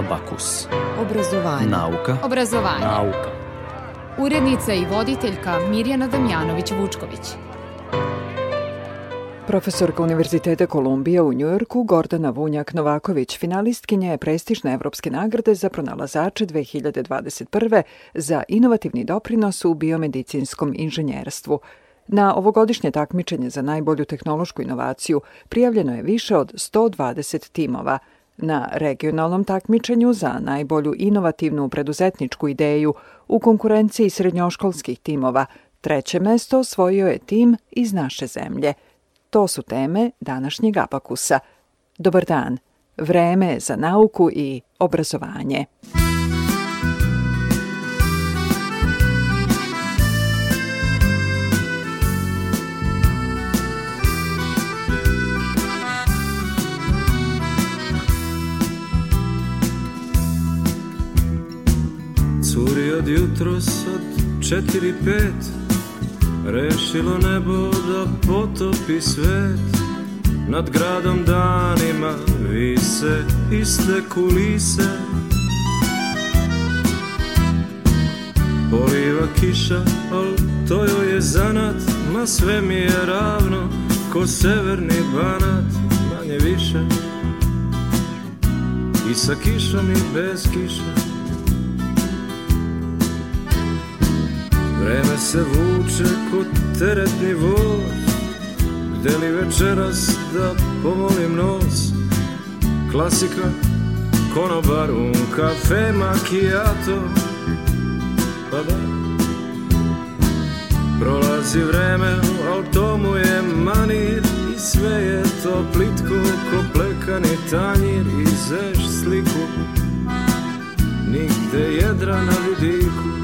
Abakus. Obrazovanje. Nauka. Obrazovanje. Nauka. Urednica i voditeljka Mirjana Damjanović-Vučković. Profesorka Univerziteta Kolumbija u Njujorku Gordana Vunjak-Novaković finalistkinja je prestižne evropske nagrade za pronalazače 2021. za inovativni doprinos u biomedicinskom inženjerstvu. Na ovogodišnje takmičenje za najbolju tehnološku inovaciju prijavljeno je više od 120 timova – na regionalnom takmičenju za najbolju inovativnu preduzetničku ideju u konkurenciji srednjoškolskih timova. Treće mesto osvojio je tim iz naše zemlje. To su teme današnjeg apakusa. Dobar dan. Vreme za nauku i obrazovanje. Curi od jutros od četiri pet Rešilo nebo da potopi svet Nad gradom danima vise iste kulise Poliva kiša, al to joj je zanat Ma sve mi je ravno, ko severni banat Manje više I sa kišom i bez kiša se vuče ko teretni voz Gde li večeras da pomolim nos Klasika, konobar, un kafe, makijato Pa da Prolazi vreme, al to mu je manir I sve je to plitko, ko plekani tanjir I zeš sliku Nigde jedra na vidiku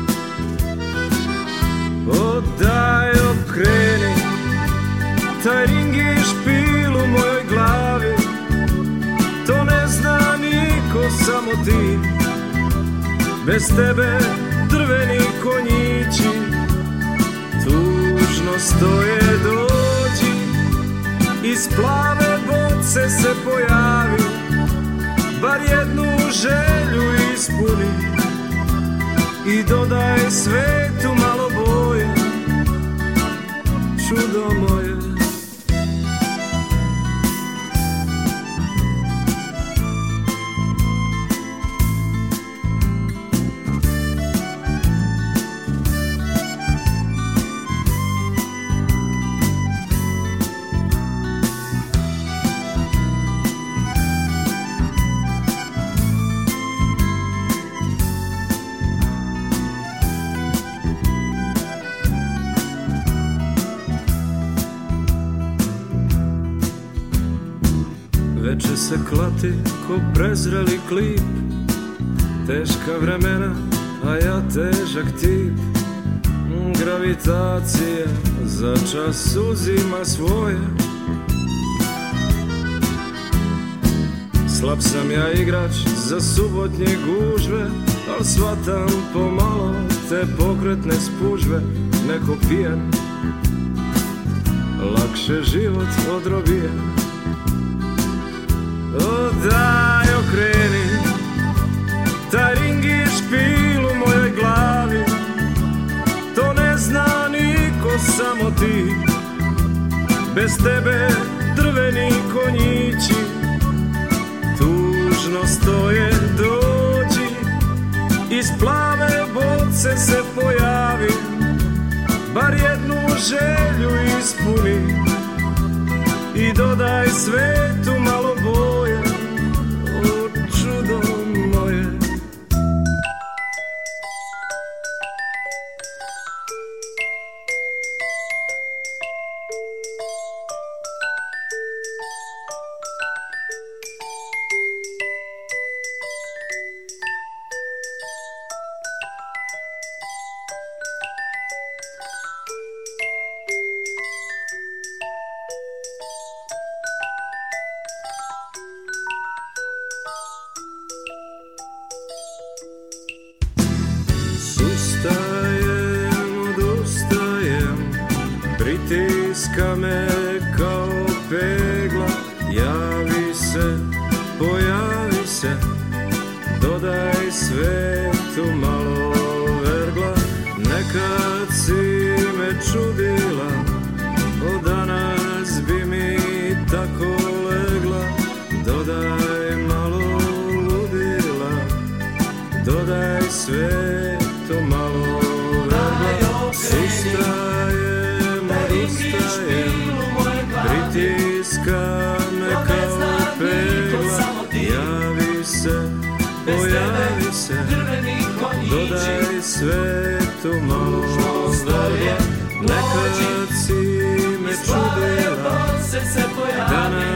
Odaj daj okreni Taj ring je špil u mojoj glavi To ne zna niko samo ti Bez tebe drveni konjići Tužno stoje dođi Iz plave boce se pojavi Bar jednu želju ispuni I dodaj svetu malo Tudo moje Veče se klati ko prezreli klip Teška vremena, a ja težak tip Gravitacija za čas uzima svoje Slab sam ja igrač za subotnje gužve Al svatam pomalo te pokretne spužve Neko pijan, lakše život odrobije O daj okreni Taj ring u mojoj glavi To ne samo ti Bez tebe drveni konjići Tužno stoje dođi Iz plave boce se pojavi Bar jednu želju ispuni I dodaj svetu malo bolje stiska me kao pegla Javi se, pojavi se Dodaj svetu malo vergla Nekad si me čudi svetu malo zdalje Nekad si me čudila Danas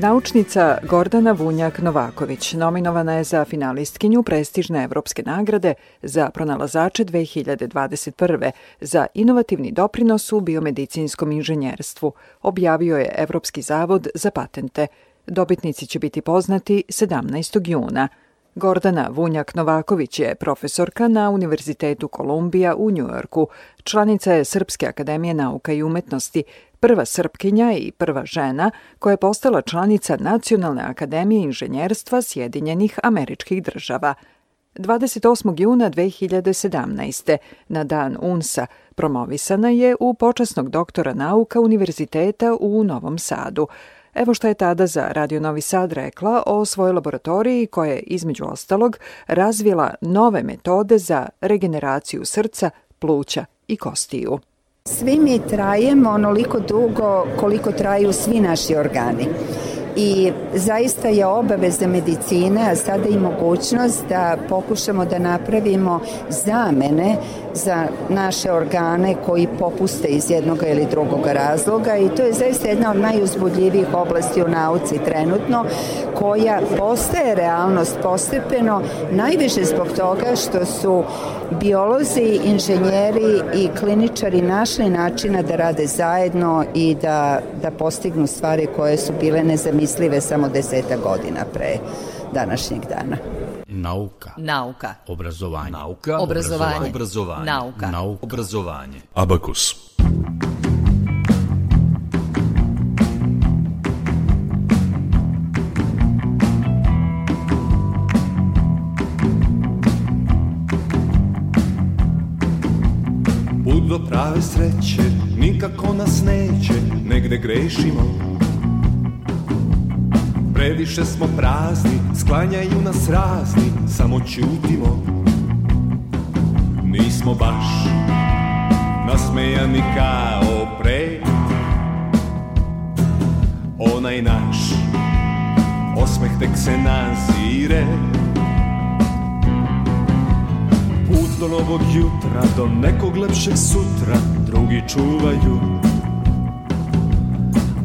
Naučnica Gordana Vunjak-Novaković nominovana je za finalistkinju prestižne evropske nagrade za pronalazače 2021. za inovativni doprinos u biomedicinskom inženjerstvu, objavio je Evropski zavod za patente. Dobitnici će biti poznati 17. juna. Gordana Vunjak-Novaković je profesorka na Univerzitetu Kolumbija u Njujorku. Članica je Srpske akademije nauka i umetnosti, prva Srpkinja i prva žena koja je postala članica Nacionalne akademije inženjerstva Sjedinjenih američkih država. 28. juna 2017. na dan UNSA promovisana je u počasnog doktora nauka Univerziteta u Novom Sadu. Evo šta je tada za Radio Novi Sad rekla o svojoj laboratoriji koja je, između ostalog, razvila nove metode za regeneraciju srca, pluća i kostiju. Svi mi trajemo onoliko dugo koliko traju svi naši organi i zaista je obaveza medicine, a sada i mogućnost da pokušamo da napravimo zamene za naše organe koji popuste iz jednog ili drugog razloga i to je zaista jedna od najuzbudljivijih oblasti u nauci trenutno koja postaje realnost postepeno najviše zbog toga što su biolozi, inženjeri i kliničari našli načina da rade zajedno i da, da postignu stvari koje su bile nezamislive samo deseta godina pre današnjeg dana. Nauka. Nauka. Obrazovanje. Nauka. Obrazovanje. Obrazovanje. Nauka. Nauka. Obrazovanje. Abakus. Abakus. Put prave sreće nikako nas neće, negde grešimo. Previše smo prazni, sklanjaju nas razni, samo ćutimo. Nismo baš nasmejani kao pre. Onaj naš osmeh tek se nazire. do novog jutra, do nekog lepšeg sutra, drugi čuvaju.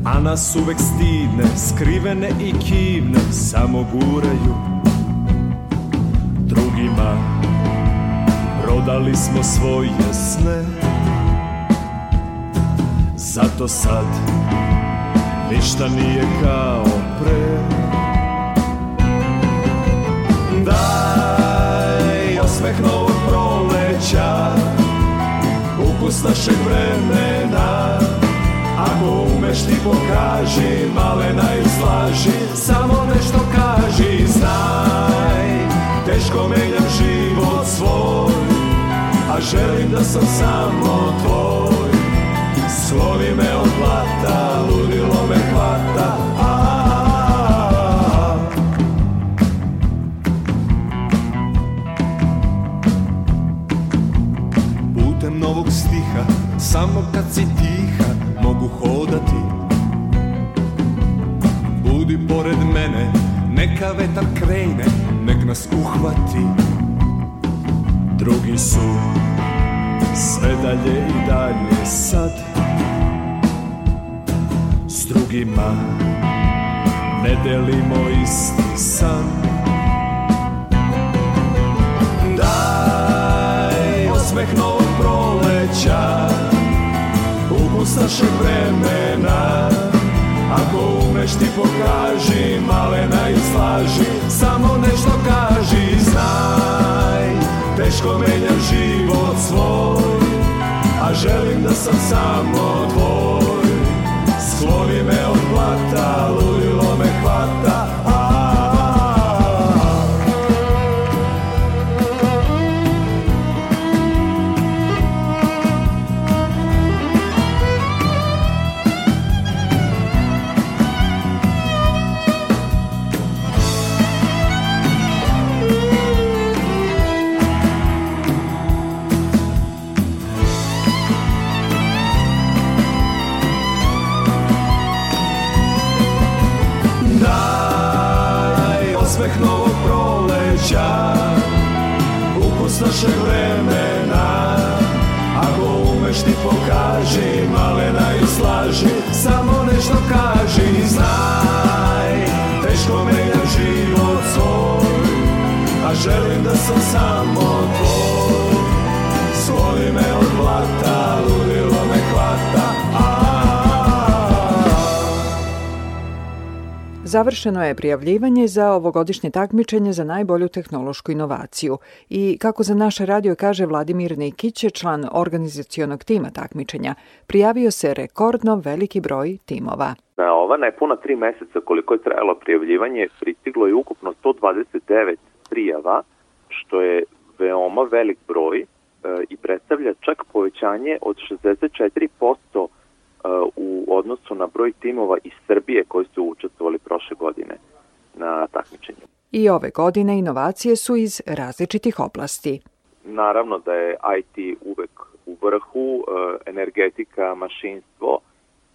A nas uvek stidne, skrivene i kivne, samo guraju. Drugima prodali smo svoje sne, zato sad ništa nije kao pre. Da, sreća Ukus našeg vremena Ako umeš ti pokaži Malena i slaži Samo nešto kaži Znaj Teško menjam život svoj A želim da sam samo tvoj Slovi me od plata Ludilo me hvata Samo kad si tiha mogu hodati Budi pored mene, neka vetar krene Nek nas uhvati Drugi su sve dalje i dalje sad S drugima ne delimo isti san Daj osmeh novog proleća iz našeg vremena Ako umeš ti pokaži, malena i slaži Samo nešto kaži, znaj Teško menjam život svoj A želim da sam samo tvoj Skloni me od plata, ludilo me hvata našeg vremena Ako umeš ti pokaži, malena da i slaži Samo nešto kaži i znaj Teško menjam život svoj A želim da sam samo tvoj Svoli me od blata Završeno je prijavljivanje za ovogodišnje takmičenje za najbolju tehnološku inovaciju i kako za naše radio kaže Vladimir Nikić, član organizacionog tima takmičenja, prijavio se rekordno veliki broj timova. Na ova nepuna tri meseca koliko je trajalo prijavljivanje pristiglo je ukupno 129 prijava, što je veoma velik broj e, i predstavlja čak povećanje od 64% E, u odnosu na broj timova iz Srbije koji su učestvovali prošle godine na takmičenju. I ove godine inovacije su iz različitih oblasti. Naravno da je IT uvek u vrhu, e, energetika, mašinstvo,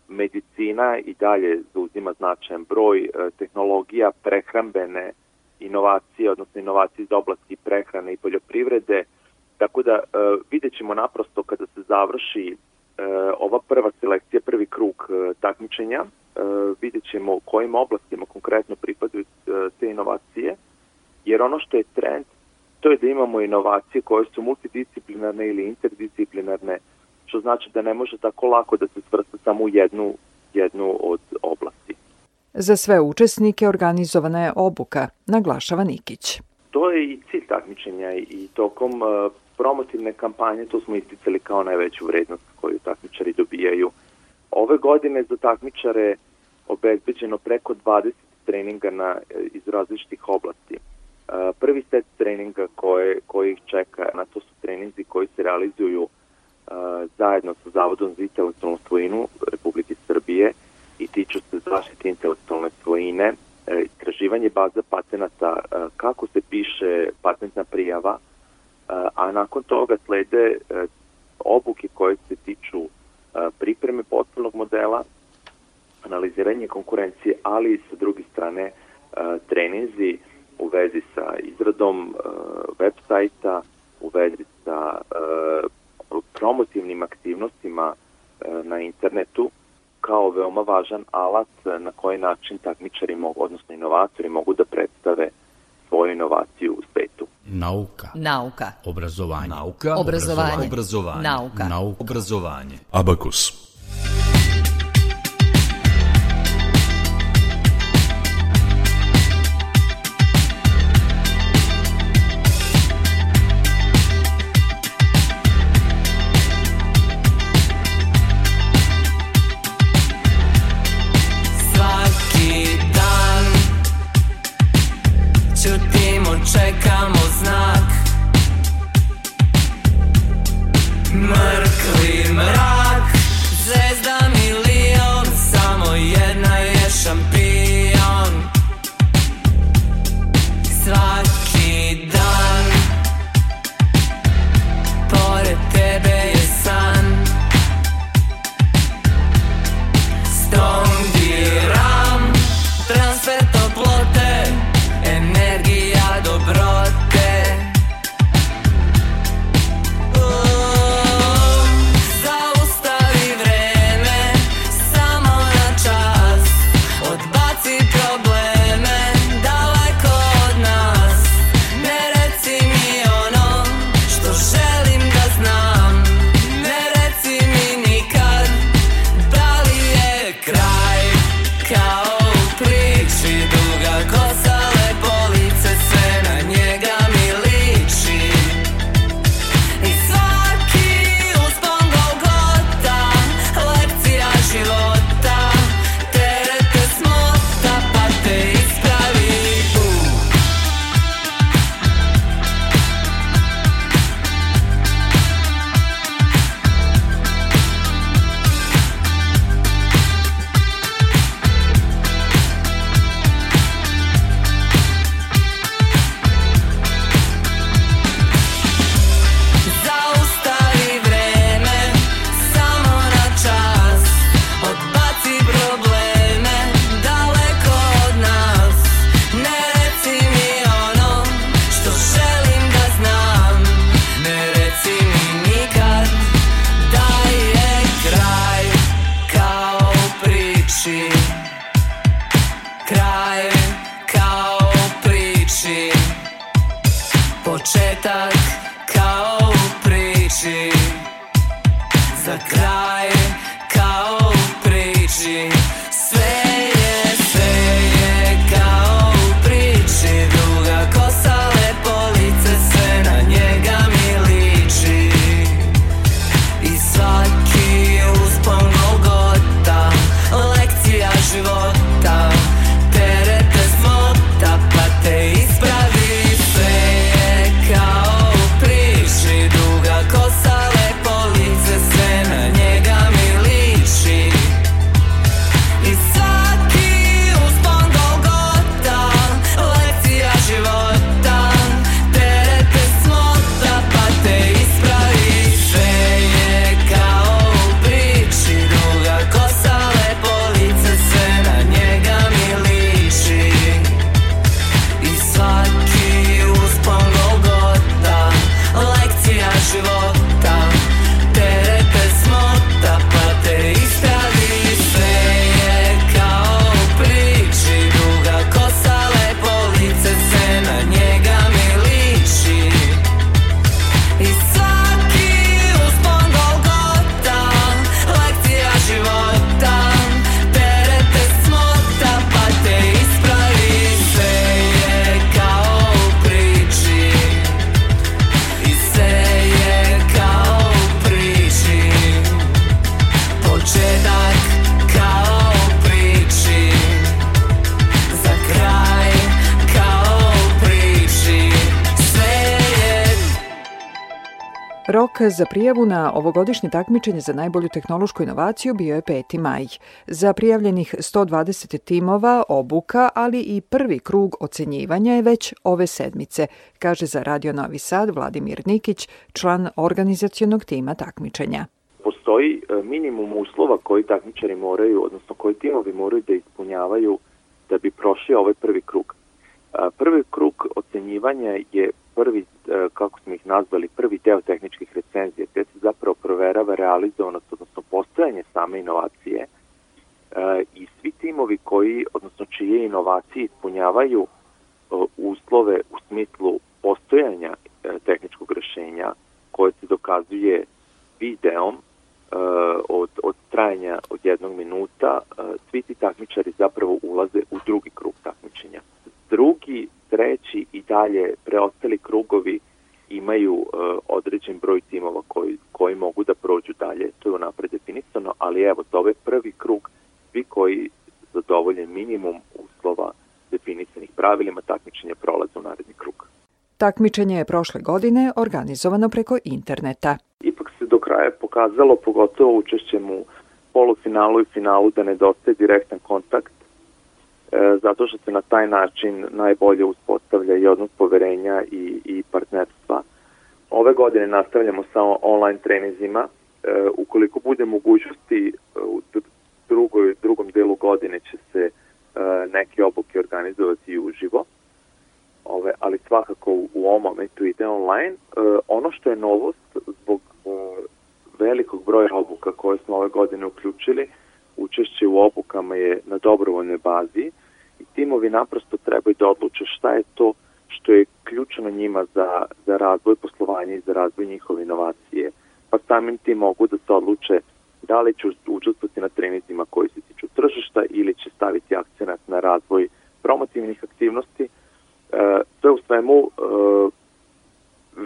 medicina i dalje zauzima značajan broj e, tehnologija, prehrambene inovacije, odnosno inovacije iz oblasti prehrane i poljoprivrede, tako da vidjet ćemo naprosto kada se završi E, ova prva selekcija, prvi krug e, takmičenja, e, vidjet ćemo u kojim oblastima konkretno pripadaju te inovacije, jer ono što je trend, to je da imamo inovacije koje su multidisciplinarne ili interdisciplinarne, što znači da ne može tako lako da se svrsta samo u jednu, jednu od oblasti. Za sve učesnike organizovana je obuka, naglašava Nikić. To je i cilj takmičenja i tokom promotivne kampanje, to smo isticali kao najveću vrednost koju takmičari dobijaju. Ove godine za takmičare obezbeđeno preko 20 treninga na, eh, iz različitih oblasti. Eh, prvi set treninga koje, koji ih čeka, na to su treninzi koji se realizuju eh, zajedno sa Zavodom za intelektualnu svojinu Republike Srbije i tiču se zaštite intelektualne svojine, istraživanje baza patenata, kako se piše patentna prijava, a nakon toga slede e, obuke koje se tiču e, pripreme potpunog modela, analiziranje konkurencije, ali i sa druge strane e, treninzi u vezi sa izradom web sajta, u vezi sa promotivnim aktivnostima na internetu kao veoma važan alat na koji način takmičari mogu, odnosno inovatori mogu da predstave svoju inovaciju u svetu. Nauka. Nauka. Obrazovanje. Nauka. Obrazovanje. Obrazovanje. Nauka. Nauka. Obrazovanje. Abakus. Početak kao priči Za kraj Rok za prijavu na ovogodišnje takmičenje za najbolju tehnološku inovaciju bio je 5. maj. Za prijavljenih 120 timova, obuka, ali i prvi krug ocenjivanja je već ove sedmice, kaže za Radio Novi Sad Vladimir Nikić, član organizacijonog tima takmičenja. Postoji e, minimum uslova koji takmičari moraju, odnosno koji timovi moraju da ispunjavaju da bi prošli ovaj prvi krug. E, prvi krug ocenjivanja je prvi E, kako smo ih nazvali, prvi deo tehničkih recenzija, gde se zapravo proverava realizovanost, odnosno postojanje same inovacije e, i svi timovi koji, odnosno čije inovacije ispunjavaju e, uslove u smislu postojanja tehničkog rešenja koje se dokazuje videom od, od trajanja od jednog minuta, svi ti takmičari zapravo ulaze u drugi krug takmičenja Drugi, treći i dalje preostali krugovi imaju e, određen broj timova koji, koji mogu da prođu dalje, to je napred definisano, ali evo, to je ovaj prvi krug, svi koji zadovolje minimum uslova definisanih pravilima takmičenja prolaze u naredni krug. Takmičenje je prošle godine organizovano preko interneta. Ipak se do kraja pokazalo, pogotovo učešćem u polufinalu i finalu, da nedostaje direktan kontakt E, zato što se na taj način najbolje uspostavlja i odnos poverenja i, i partnerstva. Ove godine nastavljamo samo online treninzima. E, ukoliko bude mogućnosti, e, u drugoj, drugom delu godine će se e, neke obuke organizovati uživo, Ove, ali svakako u, ovom momentu ide online. ono što je novost zbog velikog broja obuka koje smo ove godine uključili, e, učešće u obukama je na dobrovoljnoj bazi i timovi naprosto trebaju da odluče šta je to što je ključno njima za, za razvoj poslovanja i za razvoj njihove inovacije. Pa samim tim mogu da se odluče da li će učestvati na trenizima koji se tiču tržišta ili će staviti akcenat na razvoj promotivnih aktivnosti. E, je u svemu e,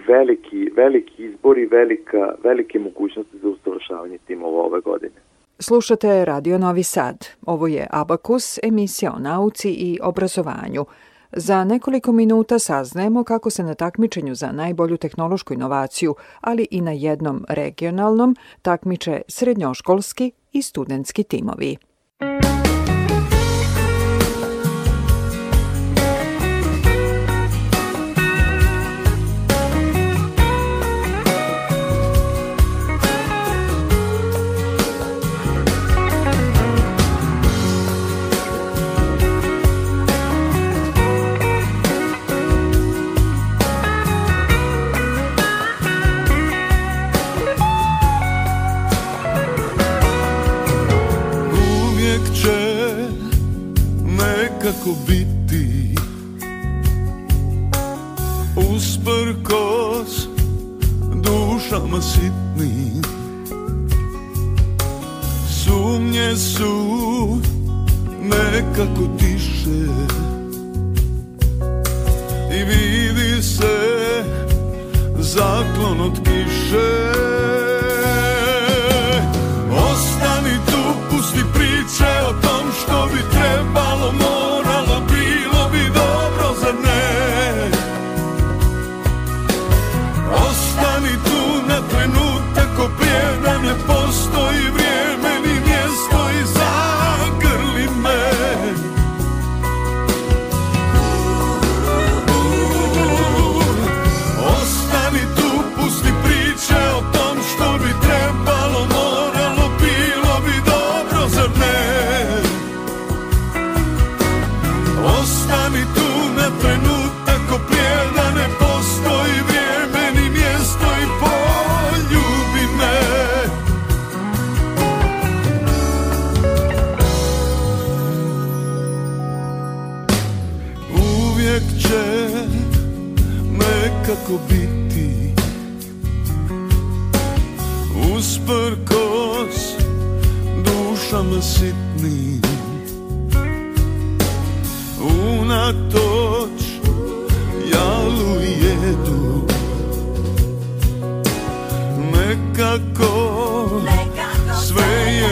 veliki, veliki izbor i velika, velike mogućnosti za usavršavanje timova ove godine. Slušate Radio Novi Sad. Ovo je Abakus, emisija o nauci i obrazovanju. Za nekoliko minuta saznajemo kako se na takmičenju za najbolju tehnološku inovaciju, ali i na jednom regionalnom, takmiče srednjoškolski i studentski timovi. Muzika kako biti Usprkos dušama sitnim Sumnje su nekako tiše I vidi se zaklon od kiše Ostani tu, pusti priče o tom što bi trebalo moći легко, легко своє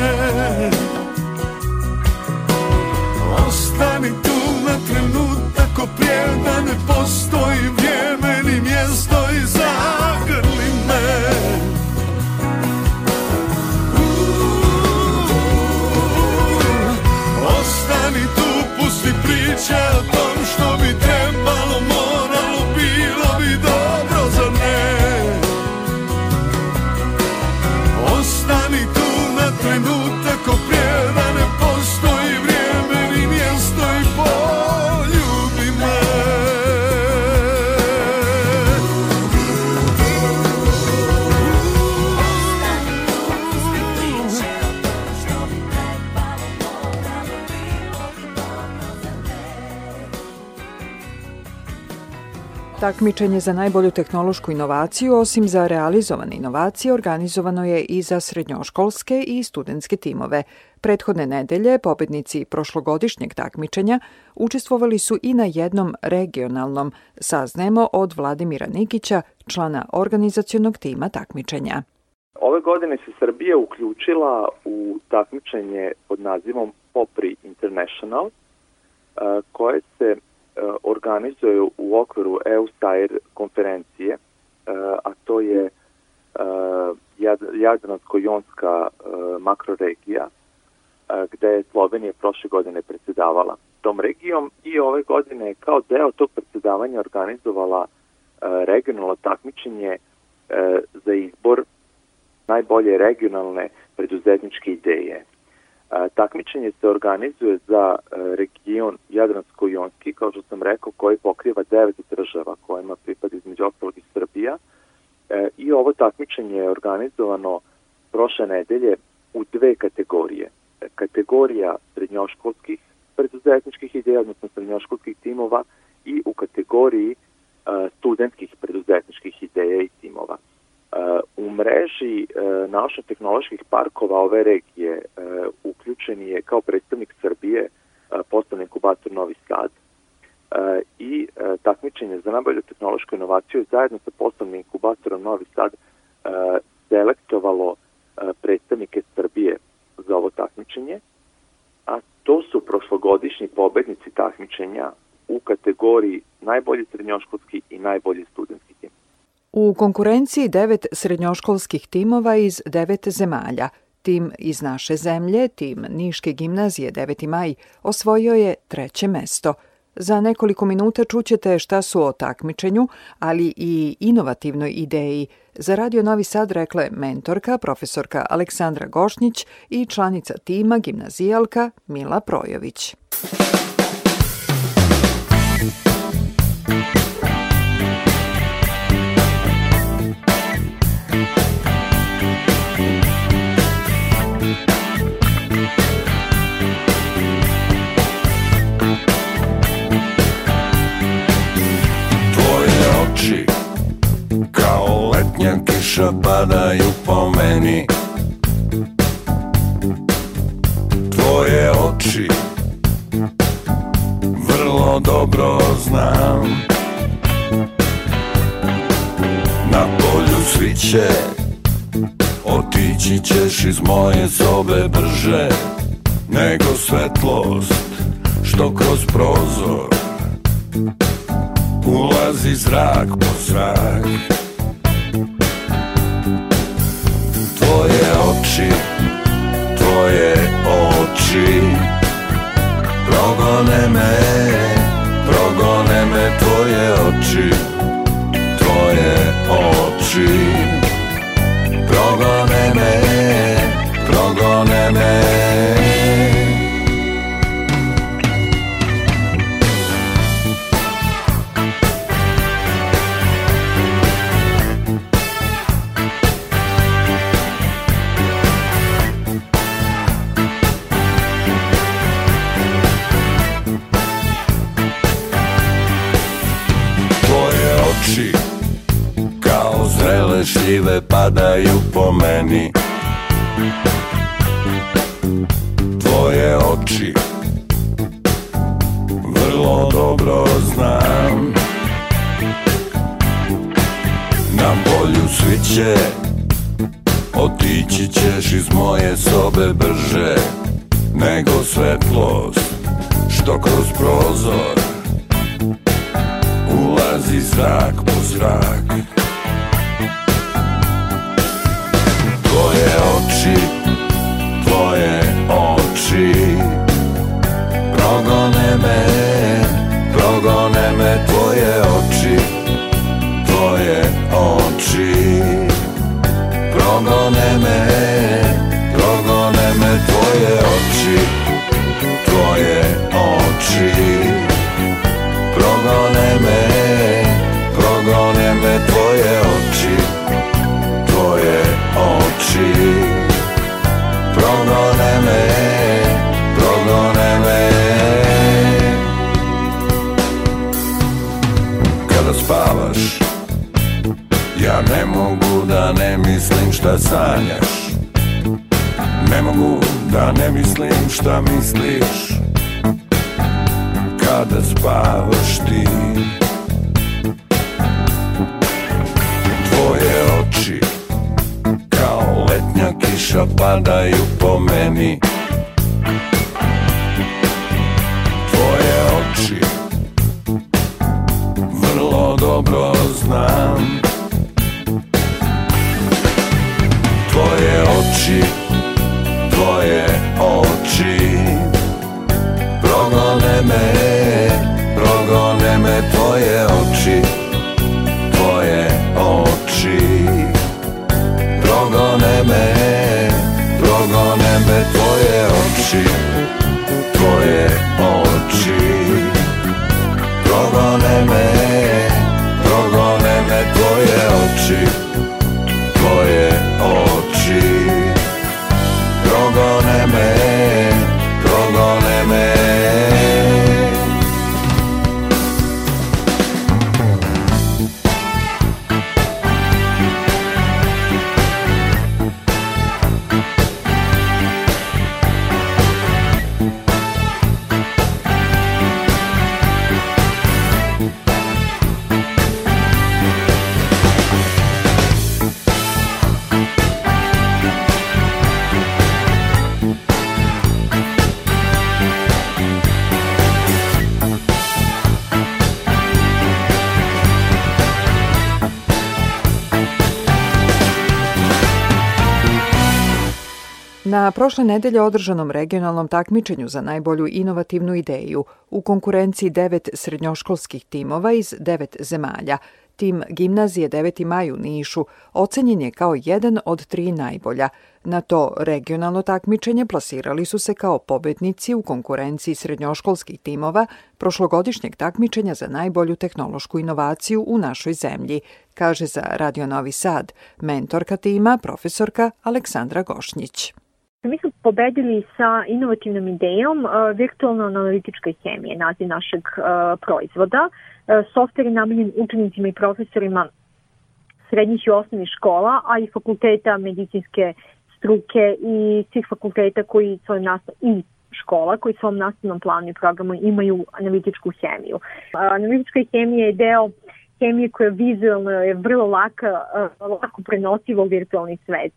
turn Takmičenje za najbolju tehnološku inovaciju, osim za realizovane inovacije, organizovano je i za srednjoškolske i studentske timove. Prethodne nedelje pobednici prošlogodišnjeg takmičenja učestvovali su i na jednom regionalnom, saznajemo od Vladimira Nikića, člana organizacionog tima takmičenja. Ove godine se Srbija uključila u takmičenje pod nazivom Popri International, koje se E, organizuje u okviru EUSAIR konferencije, e, a to je e, Jadransko-Jonska makroregija, gde je Slovenija prošle godine predsedavala tom regijom i ove godine je kao deo tog predsedavanja organizovala regionalno takmičenje za izbor najbolje regionalne preduzetničke ideje. Takmičenje se organizuje za e, region Jadransko-Jonski, kao što sam rekao, koji pokriva devet država kojima pripada između ostalog i Srbija. E, I ovo takmičenje je organizovano prošle nedelje u dve kategorije. E, kategorija srednjoškolskih preduzetničkih ideja, odnosno srednjoškolskih timova i u kategoriji studentskih preduzetničkih ideja i timova. U mreži e, naučno-tehnoloških parkova ove regije e, uključen je kao predstavnik Srbije e, poslovni inkubator Novi Sad i takmičenje za najbolju tehnološku inovaciju zajedno sa poslovnim inkubatorom Novi Sad selektovalo predstavnike Srbije za ovo takmičenje, a to su prošlogodišnji pobednici takmičenja u kategoriji najbolji srednjoškolski i najbolji studentski tim. U konkurenciji devet srednjoškolskih timova iz devet zemalja, tim iz naše zemlje, tim Niške gimnazije 9. maj, osvojio je treće mesto – Za nekoliko minuta čućete šta su o takmičenju, ali i inovativnoj ideji. Za Radio Novi Sad rekle mentorka, profesorka Aleksandra Gošnjić i članica tima, gimnazijalka Mila Projović. kiša padaju po meni Tvoje oči Vrlo dobro znam Na polju sviće Otići ćeš iz moje sobe brže Nego svetlost Što kroz prozor Ulazi zrak po zrak progone me, progone me tvoje oči, tvoje oči. Progone me, progone me polju sviće Otići ćeš iz moje sobe brže Nego svetlost što kroz prozor Ulazi zrak po zrak Tvoje oči progone me, progone me tvoje oči, tvoje oči. Progone me, progone me tvoje oči, tvoje oči. ne mislim šta sanjaš Ne mogu da ne mislim šta misliš Kada spavaš ti Tvoje oči kao letnja kiša padaju po meni Tvoje oči vrlo dobro znam tvoje oči, tvoje oči prošle nedelje održanom regionalnom takmičenju za najbolju inovativnu ideju u konkurenciji devet srednjoškolskih timova iz devet zemalja, tim gimnazije 9. maj u Nišu ocenjen je kao jedan od tri najbolja. Na to regionalno takmičenje plasirali su se kao pobednici u konkurenciji srednjoškolskih timova prošlogodišnjeg takmičenja za najbolju tehnološku inovaciju u našoj zemlji, kaže za Radio Novi Sad mentorka tima profesorka Aleksandra Gošnjić. Mi smo pobedili sa inovativnom idejom e, virtualno-analitičke hemije, naziv našeg e, proizvoda. E, softver je namenjen učenicima i profesorima srednjih i osnovnih škola, a i fakulteta medicinske struke i svih fakulteta koji svojim nastav i škola koji svom nastavnom planu i programu imaju analitičku hemiju. Analitička hemija je deo hemije koja vizualno je vrlo laka, lako prenosiva u virtualni svet.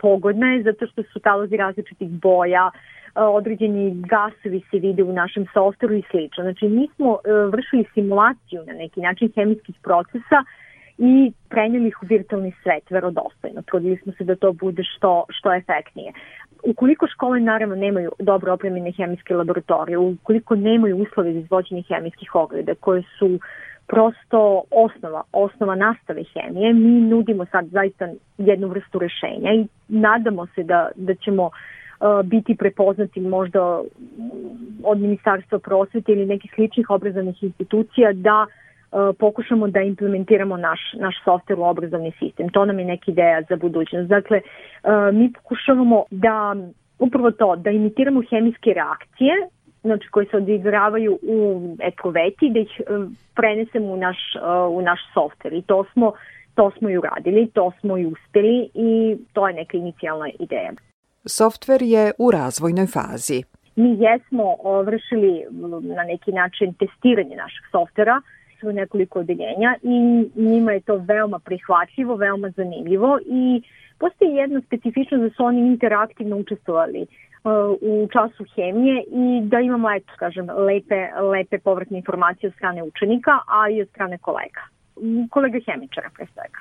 Pogodna je zato što su talozi različitih boja, određeni gasovi se vide u našem softveru i slično. Znači, mi smo e, vršili simulaciju na neki način hemijskih procesa i prenijeli ih u virtualni svet verodostojno. Trudili smo se da to bude što, što efektnije. Ukoliko škole naravno nemaju dobro opremljene hemijske laboratorije, ukoliko nemaju uslove za izvođenje hemijskih ogleda koje su uh, prosto osnova, osnova nastave hemije. Mi nudimo sad zaista jednu vrstu rešenja i nadamo se da, da ćemo uh, biti prepoznati možda od Ministarstva prosvete ili nekih sličnih obrazovnih institucija da uh, pokušamo da implementiramo naš, naš software u obrazovni sistem. To nam je neka ideja za budućnost. Dakle, uh, mi pokušavamo da upravo to, da imitiramo hemijske reakcije znači koji se odigravaju u epruveti, da ih e, prenesemo u naš, e, u naš software i to smo, to smo i uradili, to smo i uspeli i to je neka inicijalna ideja. Software je u razvojnoj fazi. Mi jesmo e, vršili na neki način testiranje našeg softvera, u nekoliko odeljenja i njima je to veoma prihvatljivo, veoma zanimljivo i postoji jedna specifičnost da su oni interaktivno učestvovali u času hemije i da imamo, eto, kažem, lepe, lepe povratne informacije od strane učenika, a i od strane kolega, kolega hemičara pre svega.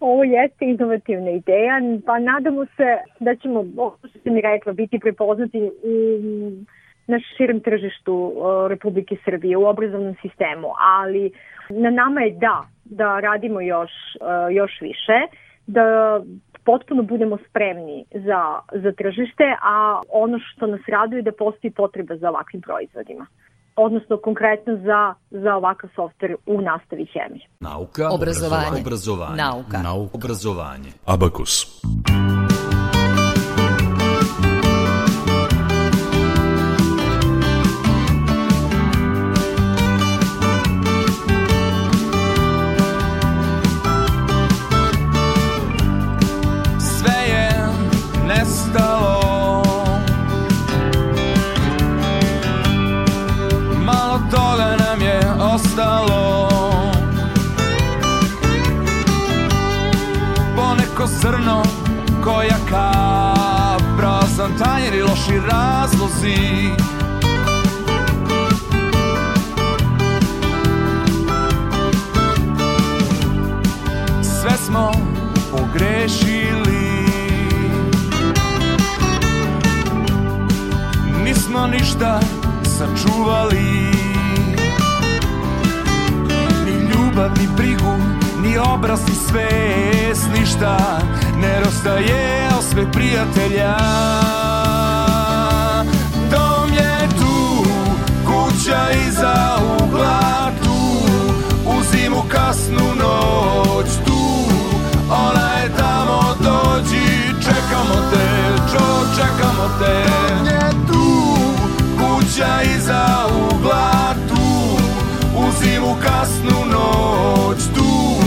Ovo jeste inovativna ideja, pa nadamo se da ćemo, ovo što sam i rekla, biti prepoznati u na širem tržištu Republike Srbije, u obrazovnom sistemu, ali na nama je da, da radimo još, još više, da potpuno budemo spremni za, za tržište, a ono što nas raduje je da postoji potreba za ovakvim proizvodima odnosno konkretno za, za ovakav softver u nastavi hemije. Nauka, obrazovanje, obrazovanje, obrazovanje. nauka, nauka. obrazovanje. Abakus. Abakus. naši razlozi Sve smo pogrešili Nismo ništa sačuvali Ni ljubav, ni brigu, ni obraz, ni svest Ništa ne rostaje sve prijatelja kuća iza ugla tu U zimu kasnu noć tu Ona je tamo dođi Čekamo te, čo čekamo te Tam je tu Kuća iza ugla tu U zimu kasnu noć tu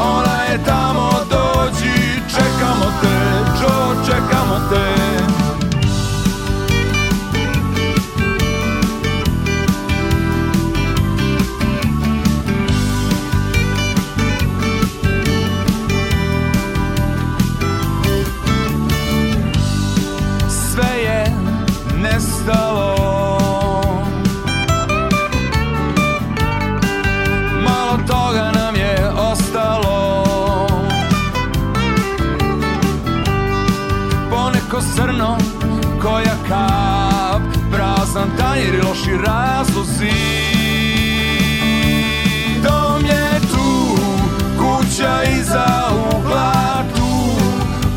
Ona je tamo dođi Čekamo te, čo čekamo te razlozi Dom je tu, kuća iza ugla tu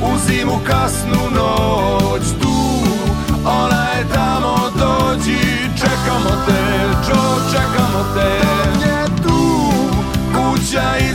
U zimu kasnu noć tu Ona je tamo, dođi, čekamo te, čo, čekamo te Dom je tu, kuća iza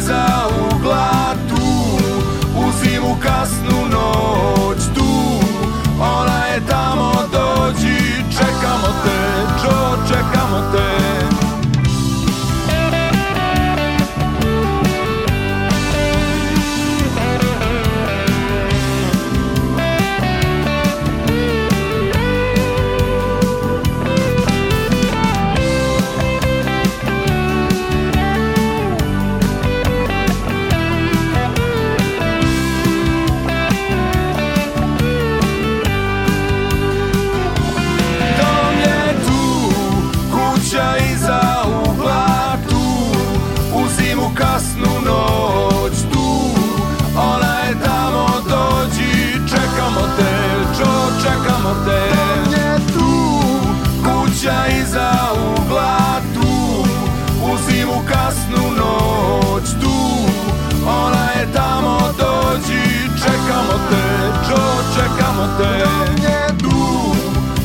ovde je tu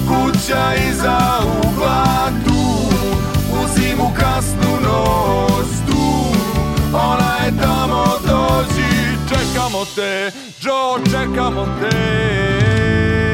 kuća iza ugla tu U zimu kasnu noć tu Ona je tamo dođi Čekamo te, Joe, čekamo te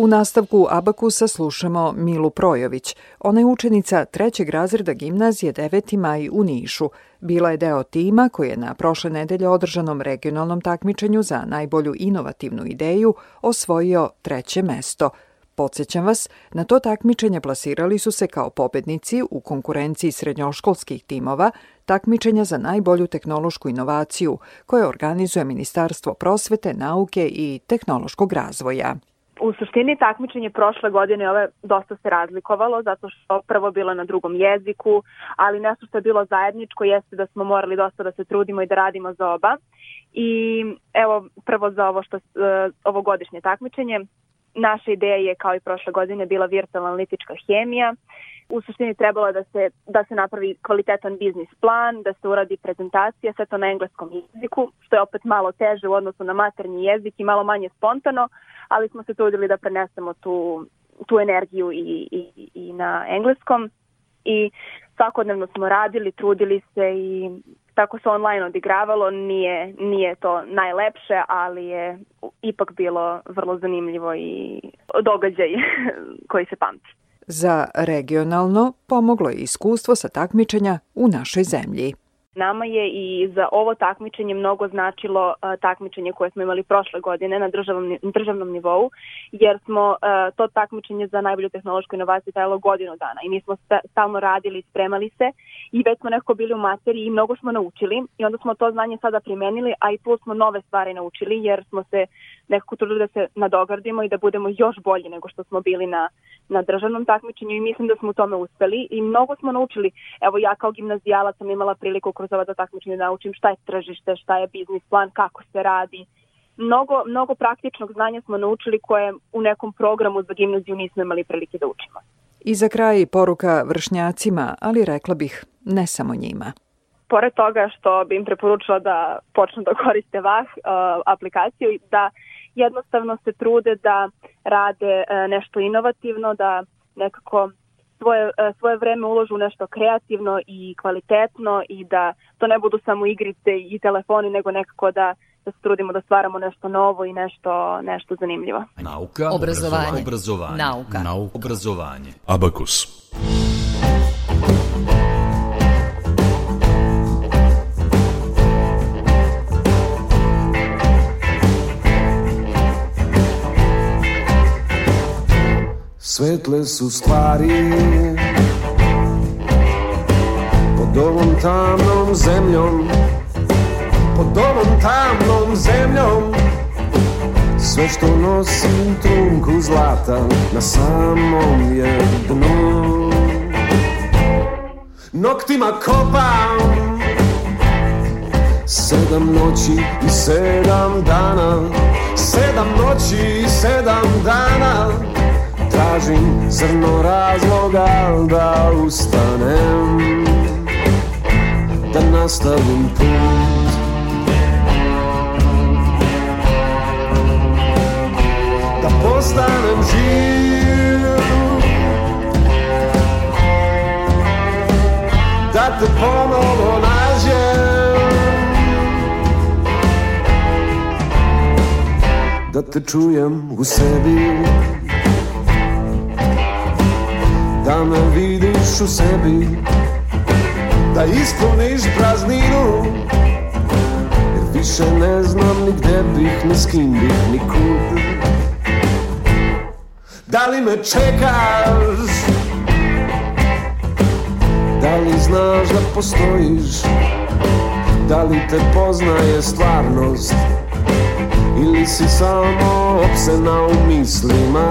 U nastavku Abakusa slušamo Milu Projović. Ona je učenica trećeg razreda gimnazije 9. maj u Nišu. Bila je deo tima koji je na prošle nedelje održanom regionalnom takmičenju za najbolju inovativnu ideju osvojio treće mesto – Podsećam vas, na to takmičenje plasirali su se kao pobednici u konkurenciji srednjoškolskih timova takmičenja za najbolju tehnološku inovaciju koje organizuje Ministarstvo prosvete, nauke i tehnološkog razvoja u suštini takmičenje prošle godine ove dosta se razlikovalo zato što prvo bilo na drugom jeziku, ali nešto što je bilo zajedničko jeste da smo morali dosta da se trudimo i da radimo za oba. I evo prvo za ovo što e, ovogodišnje takmičenje naša ideja je kao i prošle godine bila virtualna analitička hemija u suštini trebalo da se, da se napravi kvalitetan biznis plan, da se uradi prezentacija, sve to na engleskom jeziku, što je opet malo teže u odnosu na maternji jezik i malo manje spontano, ali smo se trudili da prenesemo tu, tu energiju i, i, i na engleskom i svakodnevno smo radili, trudili se i tako se online odigravalo, nije, nije to najlepše, ali je ipak bilo vrlo zanimljivo i događaj koji se pamti. Za regionalno pomoglo je iskustvo sa takmičenja u našoj zemlji. Nama je i za ovo takmičenje mnogo značilo e, takmičenje koje smo imali prošle godine na državnom, državnom nivou, jer smo e, to takmičenje za najbolju tehnološku inovaciju dajalo godinu dana i mi smo stalno radili spremali se i već smo nekako bili u materiji i mnogo smo naučili i onda smo to znanje sada primenili, a i plus smo nove stvari naučili jer smo se nekako trudu da se nadogradimo i da budemo još bolji nego što smo bili na, na državnom takmičenju i mislim da smo u tome uspeli i mnogo smo naučili. Evo ja kao gimnazijala sam imala priliku kroz ova da takmičenja da naučim šta je tržište, šta je biznis plan, kako se radi. Mnogo, mnogo praktičnog znanja smo naučili koje u nekom programu za gimnaziju nismo imali prilike da učimo. I za kraj poruka vršnjacima, ali rekla bih ne samo njima pored toga što bi im preporučila da počnu da koriste VAH uh, aplikaciju, da jednostavno se trude da rade e, nešto inovativno, da nekako svoje, e, svoje vreme uložu nešto kreativno i kvalitetno i da to ne budu samo igrice i telefoni, nego nekako da da se trudimo da stvaramo nešto novo i nešto, nešto zanimljivo. Nauka, obrazovanje, obrazovanje, obrazovanje nauka, nauka, obrazovanje. Abakus. Svetle su stvari Pod ovom tamnom zemljom Pod ovom tamnom zemljom Sve što nosim trunku zlata Na samom je dnu Noktima kopam Sedam noći i sedam dana Sedam noći i sedam dana tražim zrno razloga da ustanem Da nastavim put Da postanem živ Da te ponovo nađem da te čujem u sebi da me vidiš u sebi Da ispuniš prazninu Jer više ne znam ni gde bih, ni s kim bih, ni kud Da li me čekaš? Da li znaš da postojiš? Da li te poznaje stvarnost? Ili si samo opsena u mislima?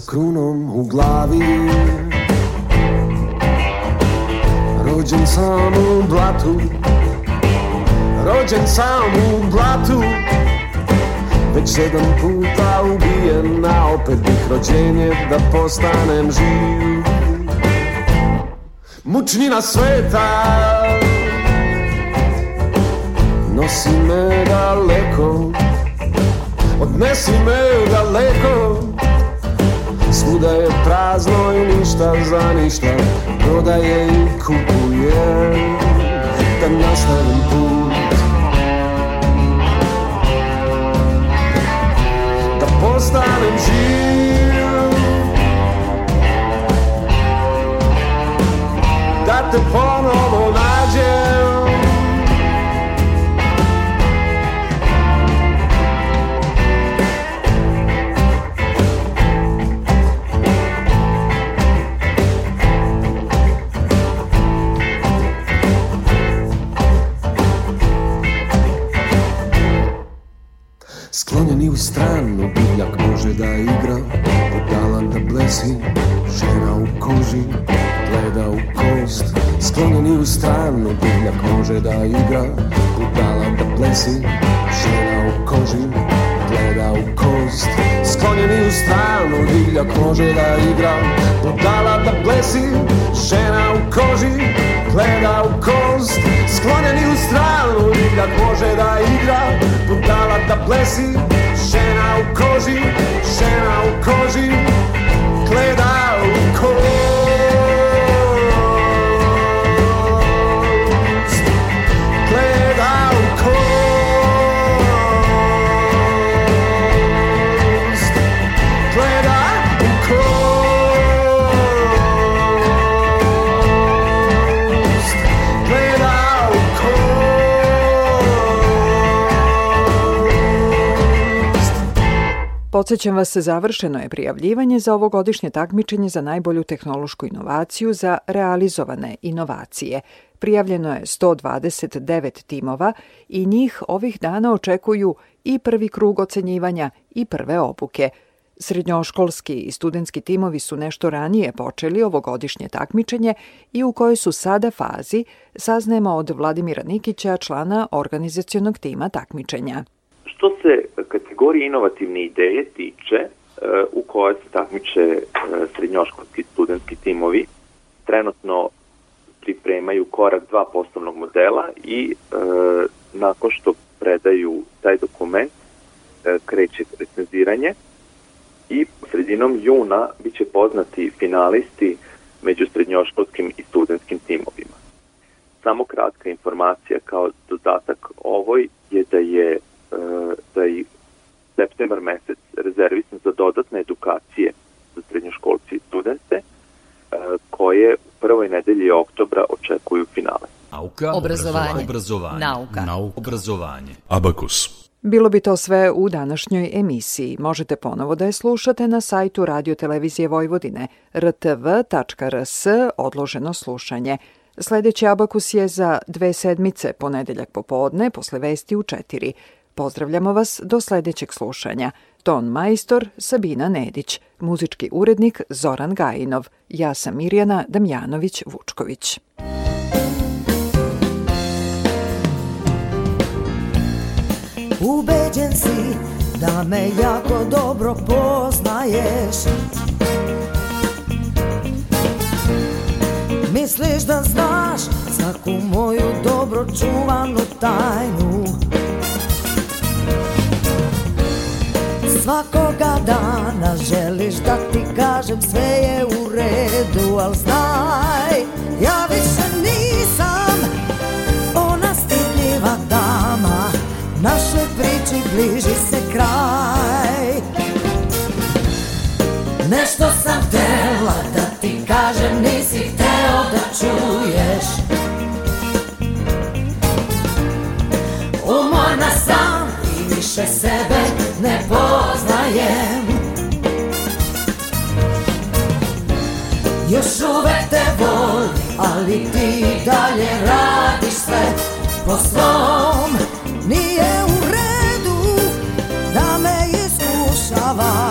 sa krunom u glavi Rođen sam u blatu Rođen sam u blatu Već sedam puta ubijen A opet bih rođenje da postanem živ Mučnina sveta Nosi me daleko Odnesi me daleko Svuda je prazno i ništa za ništa Prodaje i kupuje Da nastavim put Da postanem živ Da te ponovo da igra Od da blesi Žena u koži Gleda u kost Sklonjeni u stranu Divljak može da igra Budala da plesi Žena u koži Gleda u kost Sklonjeni u stranu Divljak može da igra Budala da plesi Žena u koži Gleda u kost Sklonjeni u stranu Divljak može da igra Budala da plesi Podsećam vas, završeno je prijavljivanje za ovogodišnje takmičenje za najbolju tehnološku inovaciju za realizovane inovacije. Prijavljeno je 129 timova i njih ovih dana očekuju i prvi krug ocenjivanja i prve obuke – Srednjoškolski i studentski timovi su nešto ranije počeli ovogodišnje takmičenje i u kojoj su sada fazi saznajemo od Vladimira Nikića, člana organizacionog tima takmičenja. Što se kategorije inovativne ideje tiče, e, u kojoj se takmiče e, srednjoškolski studentski timovi, trenutno pripremaju korak dva poslovnog modela i e, nakon što predaju taj dokument kreće recenziranje i sredinom juna biće poznati finalisti među srednjoškolskim i studentskim timovima. Samo kratka informacija kao dodatak ovoj je da je da je septembar mesec rezervisan za dodatne edukacije za srednjoškolci i studente, e, koje u prvoj nedelji oktobra očekuju finale. Nauka, obrazovanje, obrazovanje nauka, nauka, obrazovanje. Abakus. Bilo bi to sve u današnjoj emisiji. Možete ponovo da je slušate na sajtu Radio Televizije Vojvodine rtv.rs odloženo slušanje. Sledeći abakus je za dve sedmice, ponedeljak popodne, posle vesti u četiri. Pozdravljamo vas do sledećeg slušanja. Ton majstor Sabina Nedić, muzički urednik Zoran Gajinov, ja sam Mirjana Damjanović-Vučković. Ubeđen si da me jako dobro poznaješ Misliš da znaš svaku moju dobro čuvanu tajnu Svakoga dana želiš da ti kažem sve je u redu, al znaj, ja više nisam ona stidljiva dama, našoj priči bliži se kraj. Nešto sam htjela da ti kažem, nisi hteo da čuješ. Umorna sam i više sebe ne poznajem krajem Još uvek te volim, ali ti dalje radiš sve po svom Nije u redu da me iskušavaš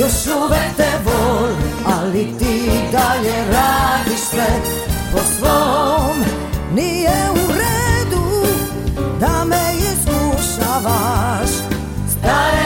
Još uvek te volim, ali ti dalje radiš sve po svom Nije u redu da me iskušavaš, stare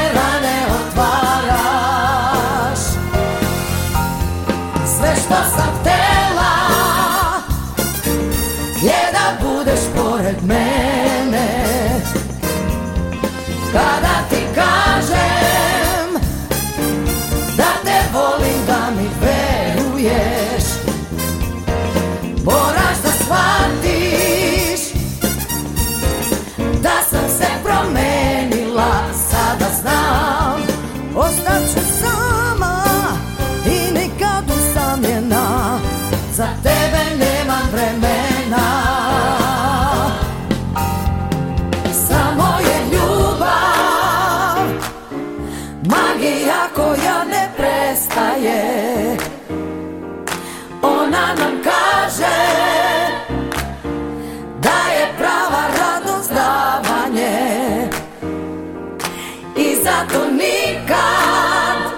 gad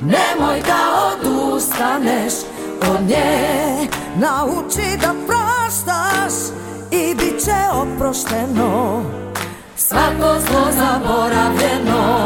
Nemoj da odustaneš od nje Nauči da proštaš i bit će oprošteno Svako zlo zaboravljeno